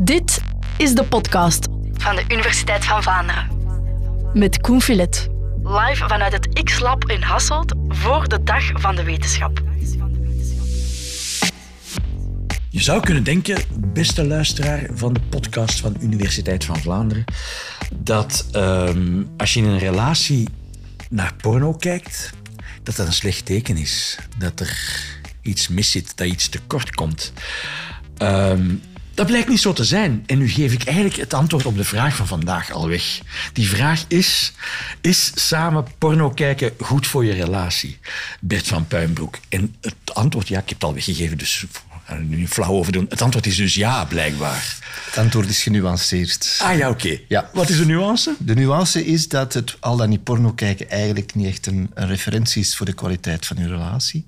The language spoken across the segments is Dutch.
Dit is de podcast van de Universiteit van Vlaanderen. met Koen Filet. Live vanuit het X-Lab in Hasselt voor de Dag van de Wetenschap. Je zou kunnen denken, beste luisteraar van de podcast van de Universiteit van Vlaanderen, dat ehm, als je in een relatie naar porno kijkt, dat dat een slecht teken is. Dat er iets mis zit, dat iets tekort komt. Ehm, dat blijkt niet zo te zijn. En nu geef ik eigenlijk het antwoord op de vraag van vandaag al weg. Die vraag is: Is samen porno kijken goed voor je relatie? Bert van Puinbroek. En het antwoord, ja, ik heb het al weggegeven, dus nu flauw over doen. Het antwoord is dus ja, blijkbaar. Het antwoord is genuanceerd. Ah ja, oké. Ja. Wat is de nuance? De nuance is dat het al dan niet porno kijken eigenlijk niet echt een, een referentie is voor de kwaliteit van je relatie.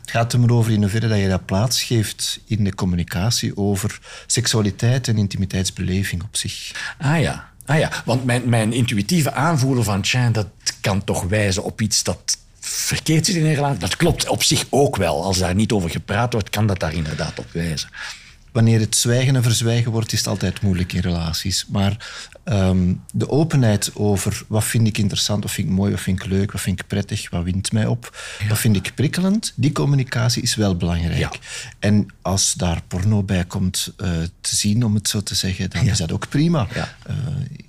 Het gaat er maar over in hoeverre dat je dat plaats geeft in de communicatie over seksualiteit en intimiteitsbeleving op zich. Ah ja. Ah ja, want mijn, mijn intuïtieve aanvoelen van tja, dat kan toch wijzen op iets dat verkeerd zit in relatie. Dat klopt op zich ook wel. Als daar niet over gepraat wordt, kan dat daar inderdaad op wijzen. Wanneer het zwijgen en verzwijgen wordt, is het altijd moeilijk in relaties. Maar ehm, de openheid over wat vind ik interessant, wat vind ik mooi, wat vind ik leuk, wat vind ik prettig, wat wint mij op, wat vind ik prikkelend, die communicatie is wel belangrijk. Ja. En als daar porno bij komt eh, te zien, om het zo te zeggen, dan Ja. is dat ook prima Ja. eh,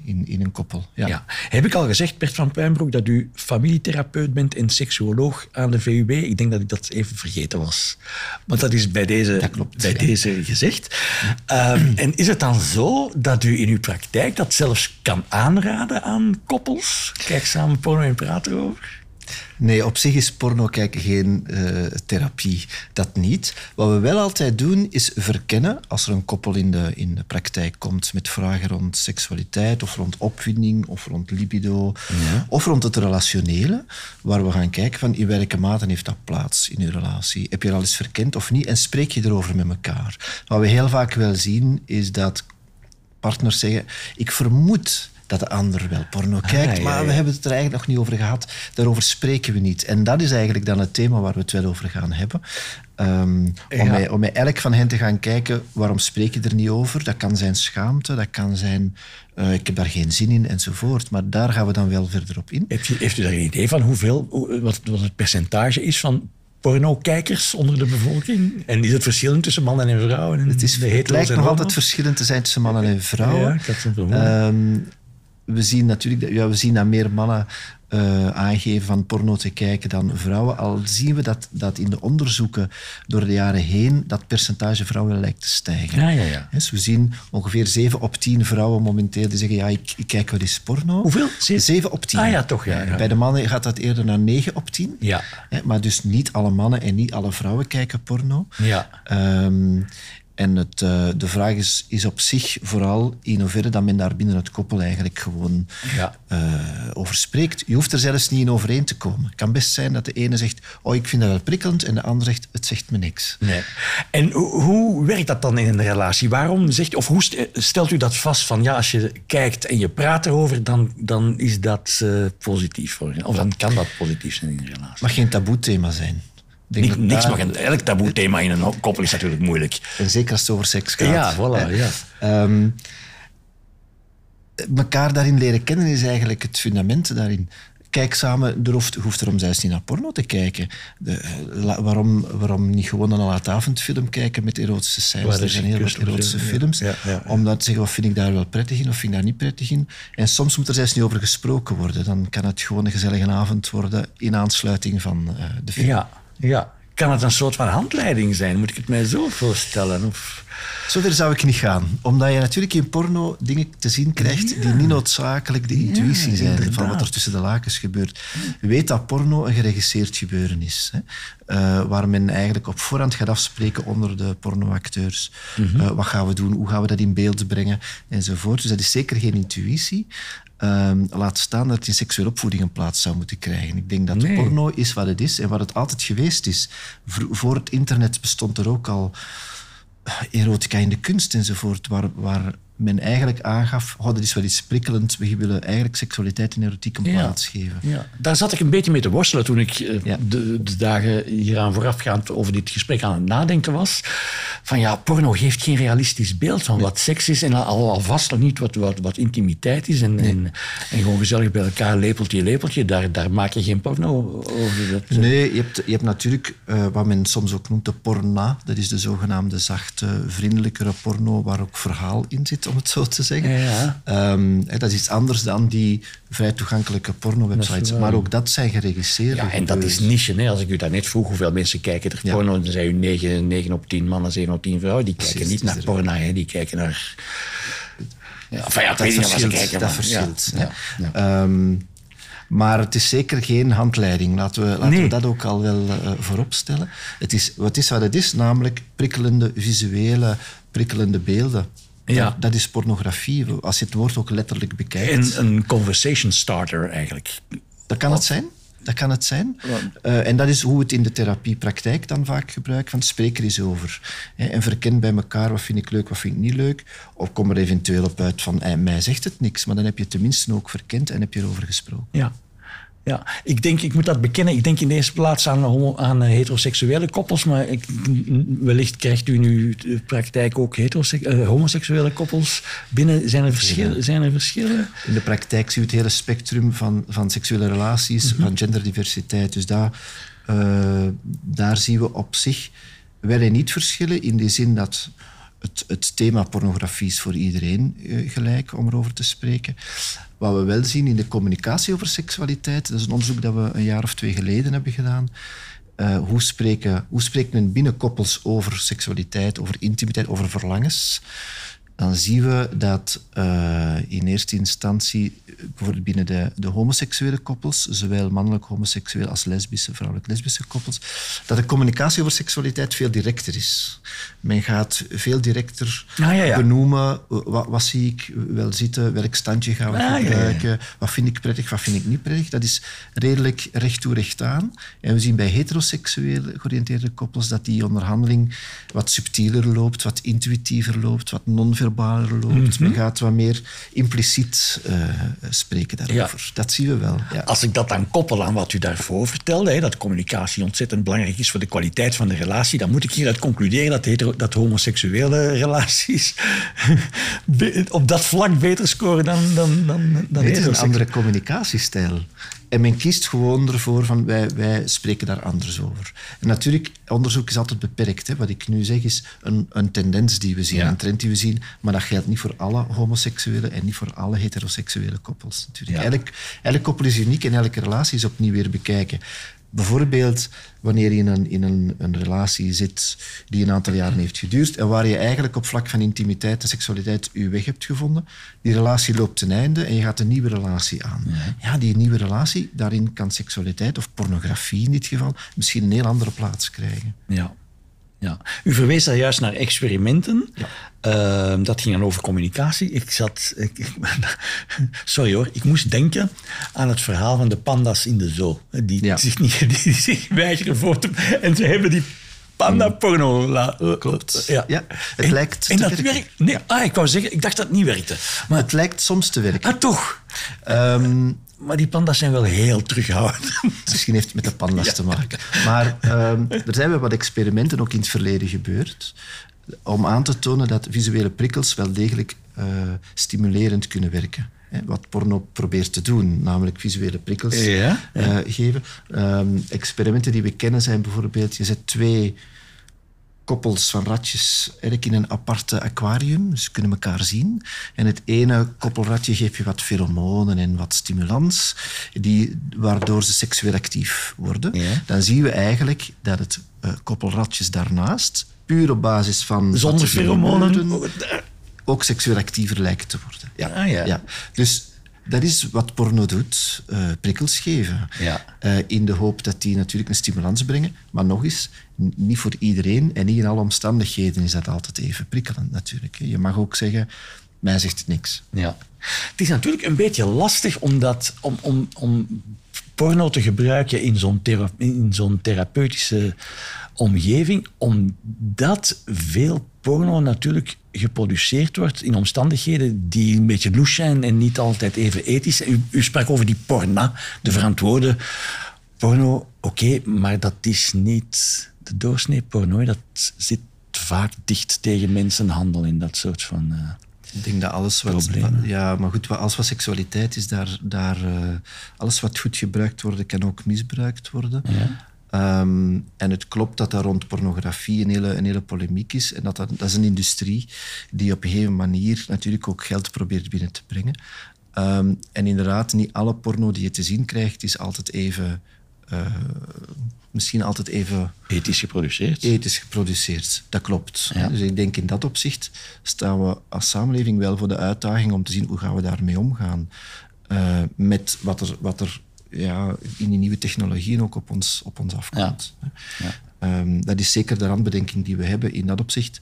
in, in een koppel. Ja. Ja. Heb ik al gezegd, Bert van Puinbroek, dat u familietherapeut bent en seksuoloog aan de VUB? Ik denk dat ik dat even vergeten was. Want dat is bij deze, Dat klopt, bij ja. deze gezegd. Ehm, en is het dan zo dat u in uw praktijk dat zelfs kan aanraden aan koppels? Kijk samen porno en praat erover. Nee, op zich is porno kijken geen eh, therapie. Dat niet. Wat we wel altijd doen, is verkennen als er een koppel in de, in de praktijk komt met vragen rond seksualiteit of rond opwinding of rond libido of rond het relationele, waar we gaan kijken van in welke mate heeft dat plaats in je relatie. Heb je er al eens verkend of niet? En spreek je erover met elkaar? Wat we heel vaak wel zien, is dat partners zeggen, ik vermoed dat de ander wel porno kijkt, ja, maar we ja. hebben het er eigenlijk nog niet over gehad. Daarover spreken we niet. En dat is eigenlijk dan het thema waar we het wel over gaan hebben. Ehm, om, bij, om bij elk van hen te gaan kijken, waarom spreek je er niet over? Dat kan zijn schaamte, dat kan zijn, eh, ik heb daar geen zin in, enzovoort. Maar daar gaan we dan wel verder op in. Heeft u, heeft u daar een idee van hoeveel, hoe- wat, wat het percentage is van pornokijkers onder de bevolking? En is het verschillend tussen mannen en vrouwen? En Het, is, het lijkt nog altijd verschillend te zijn tussen mannen en vrouwen. Ja, ik had zo'n vermoeden. We zien natuurlijk dat, ja, we zien dat meer mannen eh, aangeven van porno te kijken dan vrouwen. Al zien we dat, dat in de onderzoeken door de jaren heen dat percentage vrouwen lijkt te stijgen. Ja, ja, ja. Dus we zien ongeveer 7 op 10 vrouwen momenteel die zeggen ja, ik, ik kijk wel eens porno. Hoeveel? Zeven? 7 op 10. Ah ja, toch, ja, ja. Bij de mannen gaat dat eerder naar 9 op 10. Ja. Maar dus niet alle mannen en niet alle vrouwen kijken porno. Ja. Ehm, en het, eh, de vraag is, is op zich vooral in hoeverre dat men daar binnen het koppel eigenlijk gewoon Ja. eh, over spreekt. Je hoeft er zelfs niet in overeen te komen. Het kan best zijn dat de ene zegt, oh, ik vind dat wel prikkelend, en de ander zegt, het zegt me niks. Nee. En hoe, hoe werkt dat dan in een relatie? Waarom zegt, of hoe st- stelt u dat vast van ja, als je kijkt en je praat erover, dan, dan is dat eh, positief voor je. Of dan kan dat positief zijn in een relatie. Het mag geen taboe-thema zijn. Niks mag een, elk taboe-thema in een koppel is natuurlijk moeilijk. En zeker als het over seks gaat. Ja, voilà, ja. Ehm, mekaar daarin leren kennen is eigenlijk het fundament daarin. Kijk samen, er hoeft, hoeft erom zelfs niet naar porno te kijken. De, eh, la- waarom, waarom niet gewoon een laatavondfilm kijken met erotische scènes? Er zijn heel wat erotische films. ja, ja, ja. Om dan te zeggen, wat vind ik daar wel prettig in of vind ik daar niet prettig in? En soms moet er zelfs niet over gesproken worden. Dan kan het gewoon een gezellige avond worden in aansluiting van eh, de film. Ja, ja. Kan het een soort van handleiding zijn? Moet ik het mij zo voorstellen? Of... Zover zou ik niet gaan. Omdat je natuurlijk in porno dingen te zien krijgt die niet noodzakelijk de intuïtie zijn van wat er tussen de lakens gebeurt. Weet dat porno een geregisseerd gebeuren is. Hè? Eh, waar men eigenlijk op voorhand gaat afspreken onder de pornoacteurs. Mhm. Eh, wat gaan we doen? Hoe gaan we dat in beeld brengen? Enzovoort. Dus dat is zeker geen intuïtie. Ehm, laat staan dat het in seksuele opvoeding een plaats zou moeten krijgen. Ik denk dat Nee. porno is wat het is en wat het altijd geweest is. Voor het internet bestond er ook al erotica in de kunst enzovoort, waar, waar men eigenlijk aangaf, oh, dat is wel iets prikkelend, we willen eigenlijk seksualiteit en erotiek een plaats geven. Ja. Daar zat ik een beetje mee te worstelen toen ik eh, Ja. de, de dagen hieraan voorafgaand over dit gesprek aan het nadenken was. Van ja, porno geeft geen realistisch beeld van wat seks is en al, alvast nog niet wat, wat, wat intimiteit is. En, en, en gewoon gezellig bij elkaar, lepeltje, lepeltje, daar, daar maak je geen porno over. Dat, Nee, je hebt, je hebt natuurlijk eh, wat men soms ook noemt de porna. Dat is de zogenaamde zachte, vriendelijkere porno waar ook verhaal in zit, om het zo te zeggen. Ja, ja. Ehm, dat is iets anders dan die vrij toegankelijke porno-websites. Maar ook dat zijn geregisseerde Ja, en dat is niche. Hè. Als ik u daarnet vroeg hoeveel mensen kijken er Ja. porno, dan zei u 9, 9 op 10 mannen, 7 op 10 vrouwen. Die kijken Precies, niet naar porno, hè. die kijken naar... Ja, enfin, ja, dat verschilt. kijken. dat maar- verschilt. Ja. Ehm, maar het is zeker geen handleiding. Laten we, laten Nee. we dat ook al wel eh, voorop stellen. Het is, wat is wat het is, namelijk prikkelende visuele, prikkelende beelden. Ja. Dat, is pornografie, als je het woord ook letterlijk bekijkt. En een conversation starter eigenlijk. Dat kan het zijn. Dat kan het zijn. Eh, en dat is hoe we het in de therapiepraktijk dan vaak gebruiken. Van spreek er eens over. Hè, en verken bij elkaar wat vind ik leuk, wat vind ik niet leuk. Of kom er eventueel op uit van eh, mij zegt het niks. Maar dan heb je het tenminste ook verkend en heb je erover gesproken. Ja. Ja, ik denk, ik moet dat bekennen. Ik denk in de eerste plaats aan, homo- aan eh, heteroseksuele koppels, maar ik, wellicht krijgt u nu de praktijk ook eh, homoseksuele koppels binnen. Zijn er verschillen? Zijn er verschillen? In de praktijk zie je het hele spectrum van, van seksuele relaties, van genderdiversiteit. Dus daar, eh, daar zien we op zich wel en niet verschillen in die zin dat het, het thema pornografie is voor iedereen eh, gelijk om erover te spreken. Wat we wel zien in de communicatie over seksualiteit, dat is een onderzoek dat we een jaar of twee geleden hebben gedaan. Eh, hoe, spreken, hoe spreekt men binnen koppels over seksualiteit, over intimiteit, over verlangens? Dan zien we dat eh, in eerste instantie, bijvoorbeeld binnen de, de homoseksuele koppels, zowel mannelijk homoseksueel als lesbische, vrouwelijk lesbische koppels, dat de communicatie over seksualiteit veel directer is. Men gaat veel directer Ah, ja, ja. benoemen, wat, wat zie ik wel zitten, welk standje gaan we Ah, ja. gebruiken, wat vind ik prettig, wat vind ik niet prettig. Dat is redelijk recht toe, recht aan. En we zien bij heteroseksueel georiënteerde koppels dat die onderhandeling wat subtieler loopt, wat intuïtiever loopt, wat loopt. Mhm. Men gaat wat meer impliciet eh, spreken daarover. Dat zien we wel. Ja. Als ik dat dan koppel aan wat u daarvoor vertelde, hè, dat communicatie ontzettend belangrijk is voor de kwaliteit van de relatie, dan moet ik hieruit concluderen dat, hetero, dat homoseksuele relaties op dat vlak beter scoren dan, dan, dan, dan Het is een andere communicatiestijl. En men kiest gewoon ervoor van wij, wij spreken daar anders over. En natuurlijk, onderzoek is altijd beperkt. Hè. Wat ik nu zeg is een, een tendens die we zien, Ja. een trend die we zien. Maar dat geldt niet voor alle homoseksuele en niet voor alle heteroseksuele koppels. Natuurlijk. Ja. Elk, elk koppel is uniek en elke relatie is opnieuw weer bekijken. Bijvoorbeeld wanneer je in, een, in een, een relatie zit die een aantal jaren heeft geduurd en waar je eigenlijk op vlak van intimiteit en seksualiteit je weg hebt gevonden. Die relatie loopt ten einde en je gaat een nieuwe relatie aan. Ja, die nieuwe relatie, daarin kan seksualiteit of pornografie in dit geval misschien een heel andere plaats krijgen. Ja. Ja. U verwees daar juist naar experimenten. Ehm, dat ging dan over communicatie. Ik zat... Ik, ik- sorry hoor, ik moest denken aan het verhaal van de panda's in de zoo. Die, Ja. zich, niet, die zich weigeren voor te... En ze hebben die panda-porno... la- Klopt. Ja. Ja, het En- lijkt En te dat werkt... Nee, ah, ik wou zeggen, ik dacht dat het niet werkte. Maar, Het lijkt soms te werken. ah, toch. Ehm, Maar die panda's zijn wel heel terughoudend. Misschien heeft het met de panda's te maken. Maar ehm, er zijn wel wat experimenten ook in het verleden gebeurd om aan te tonen dat visuele prikkels wel degelijk eh, stimulerend kunnen werken. Hè, Wat porno probeert te doen, namelijk visuele prikkels Ja, eh, geven. Ehm, experimenten die we kennen zijn bijvoorbeeld, je zet twee koppels van ratjes eigenlijk in een aparte aquarium. Dus ze kunnen elkaar zien. En het ene koppelratje geeft je wat feromonen en wat stimulans, die, waardoor ze seksueel actief worden. Ja. Dan zien we eigenlijk dat het eh, koppelratjes daarnaast, puur op basis van... Zonder feromonen. ook seksueel actiever lijken te worden. Ja. Ah, ja. Dus dat is wat porno doet, eh, prikkels geven. Ja. Eh, in de hoop dat die natuurlijk een stimulans brengen. Maar nog eens, niet voor iedereen en niet in alle omstandigheden is dat altijd even prikkelend natuurlijk. Je mag ook zeggen, mij zegt het niks. Ja. Het is natuurlijk een beetje lastig om, dat, om, om, om porno te gebruiken in zo'n, thera- in zo'n therapeutische omgeving, omdat veel porno natuurlijk geproduceerd wordt in omstandigheden die een beetje louche zijn en niet altijd even ethisch. U, u sprak over die porna, de verantwoorde porno. Oké, maar dat is niet de doorsnee porno. Dat zit vaak dicht tegen mensenhandel en dat soort van... Uh, ik denk dat alles wat... Problemen. Ja, maar goed, alles wat seksualiteit is, daar, daar, uh, alles wat goed gebruikt wordt, kan ook misbruikt worden. Ja. Um, en het klopt dat daar rond pornografie een hele, een hele polemiek is. En dat, dat, dat is een industrie die op een gegeven manier natuurlijk ook geld probeert binnen te brengen. Um, en inderdaad, niet alle porno die je te zien krijgt, is altijd even... Uh, misschien altijd even... Ethisch geproduceerd. Ethisch geproduceerd, dat klopt. Ja. Dus ik denk in dat opzicht staan we als samenleving wel voor de uitdaging om te zien hoe gaan we daarmee omgaan. Uh, met wat er, wat er ja, in die nieuwe technologieën ook op ons, op ons afkomt. Ja. Ja. Um, dat is zeker de randbedenking die we hebben in dat opzicht.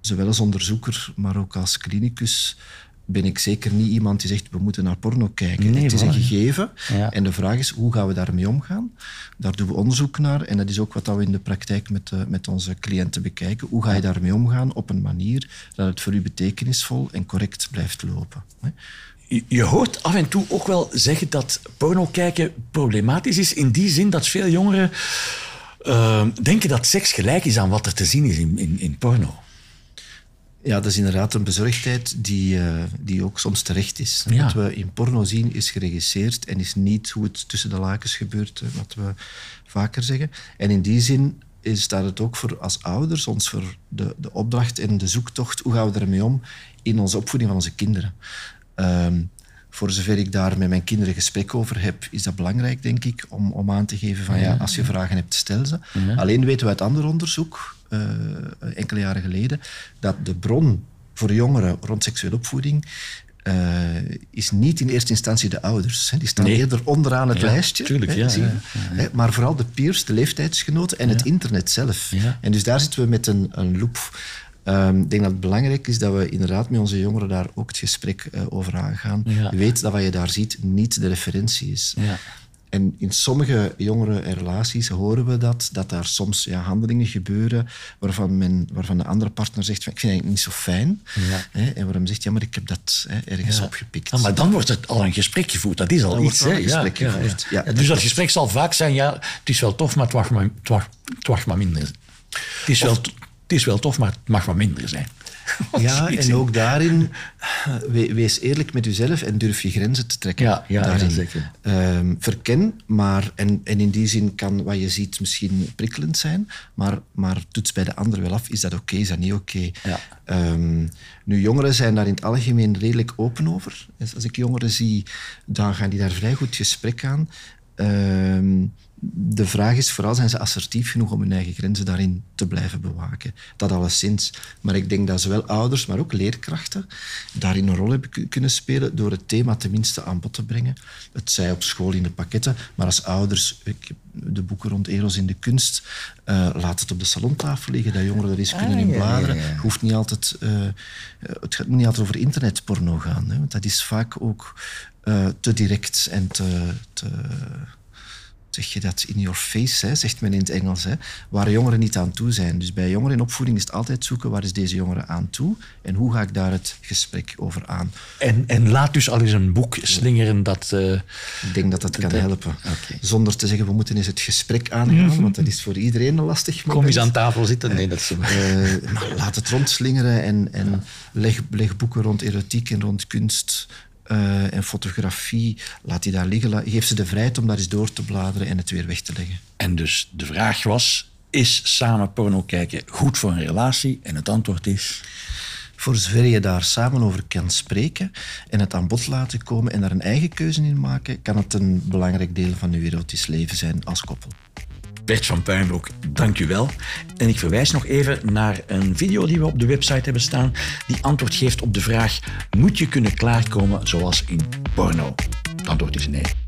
Zowel als onderzoeker, maar ook als klinicus ben ik zeker niet iemand die zegt we moeten naar porno kijken. Nee, het is een gegeven Ja. en de vraag is hoe gaan we daarmee omgaan. Daar doen we onderzoek naar en dat is ook wat we in de praktijk met, uh, met onze cliënten bekijken. Hoe ga je daarmee omgaan op een manier dat het voor u betekenisvol en correct blijft lopen. Hè? Je hoort af en toe ook wel zeggen dat porno kijken problematisch is. In die zin dat veel jongeren uh, denken dat seks gelijk is aan wat er te zien is in, in, in porno. Ja, dat is inderdaad een bezorgdheid die, uh, die ook soms terecht is. Ja. Wat we in porno zien is geregisseerd en is niet hoe het tussen de lakens gebeurt, wat we vaker zeggen. En in die zin is, staat het ook voor als ouders, ons voor de, de opdracht en de zoektocht, hoe gaan we ermee om in onze opvoeding van onze kinderen. Um, voor zover ik daar met mijn kinderen gesprek over heb, is dat belangrijk, denk ik, om, om aan te geven van ja, als je vragen hebt, stel ze. Ja. Alleen weten we uit ander onderzoek, uh, enkele jaren geleden, dat de bron voor jongeren rond seksuele opvoeding uh, is niet in eerste instantie de ouders. Hè. Die staan Nee. eerder onderaan het Ja, lijstje. tuurlijk, hè, ja, ja, Maar vooral de peers, de leeftijdsgenoten en het internet zelf. En dus daar zitten we met een, een loop. Um, ik denk dat het belangrijk is dat we inderdaad met onze jongeren daar ook het gesprek uh, over aangaan. Ja. Je weet dat wat je daar ziet niet de referentie is. Ja. En in sommige jongere relaties horen we dat, dat daar soms ja, handelingen gebeuren waarvan, men, waarvan de andere partner zegt van, ik vind het eigenlijk niet zo fijn. Ja. Hè, en waarom zegt, ja, maar ik heb dat hè, ergens Ja. opgepikt. Ja, maar dan wordt het al een gesprek gevoerd. Dat is al Dan iets. al hè. een gesprek ja, gevoerd. Dus dat gesprek zal vaak zijn, ja, het is wel tof, maar het mag maar, het mag, het mag maar minder. Het is, wel, het is wel tof, maar het mag maar minder zijn. Ja, en in. ook daarin, we- wees eerlijk met jezelf en durf je grenzen te trekken. Ja, ja, daarin. ja, zeker. Ehm, verken, maar, en, en in die zin kan wat je ziet misschien prikkelend zijn, maar, maar toets bij de ander wel af, is dat oké, is dat niet oké? Ja. Ehm, nu, jongeren zijn daar in het algemeen redelijk open over. Dus als ik jongeren zie, dan gaan die daar vrij goed gesprek aan. Ehm, de vraag is vooral, zijn ze assertief genoeg om hun eigen grenzen daarin te blijven bewaken? Dat alleszins. Maar ik denk dat zowel ouders, maar ook leerkrachten daarin een rol hebben ku- kunnen spelen door het thema tenminste aan bod te brengen. Het zij op school in de pakketten, maar als ouders, ik heb de boeken rond Eros in de kunst, eh, laat het op de salontafel liggen, dat jongeren er eens kunnen in Ah, ja, ja, bladeren. ja. Hoeft niet altijd, eh, het gaat niet altijd over internetporno gaan, hè, want dat is vaak ook eh, te direct en te, te zeg je dat in your face, hè, zegt men in het Engels, hè, waar jongeren niet aan toe zijn. Dus bij jongeren in opvoeding is het altijd zoeken waar is deze jongere aan toe en hoe ga ik daar het gesprek over aan. En, en laat dus al eens een boek slingeren dat... eh, Ik denk dat dat kan helpen. Zonder te zeggen, we moeten eens het gesprek aangaan, want dat is voor iedereen een lastig moment. kom eens aan tafel zitten. Nee, dat is... Eh, maar laat het rondslingeren en, en leg, leg boeken rond erotiek en rond kunst eh, en fotografie. Laat die daar liggen. La- Geef ze de vrijheid om daar eens door te bladeren en het weer weg te leggen. En dus de vraag was, is samen porno kijken goed voor een relatie? En het antwoord is... Voor zover je daar samen over kan spreken en het aan bod laten komen en daar een eigen keuze in maken, kan het een belangrijk deel van je erotisch leven zijn als koppel. Bert van Puinbroek, dank u wel. En ik verwijs nog even naar een video die we op de website hebben staan, die antwoord geeft op de vraag, moet je kunnen klaarkomen zoals in porno? Het antwoord is nee.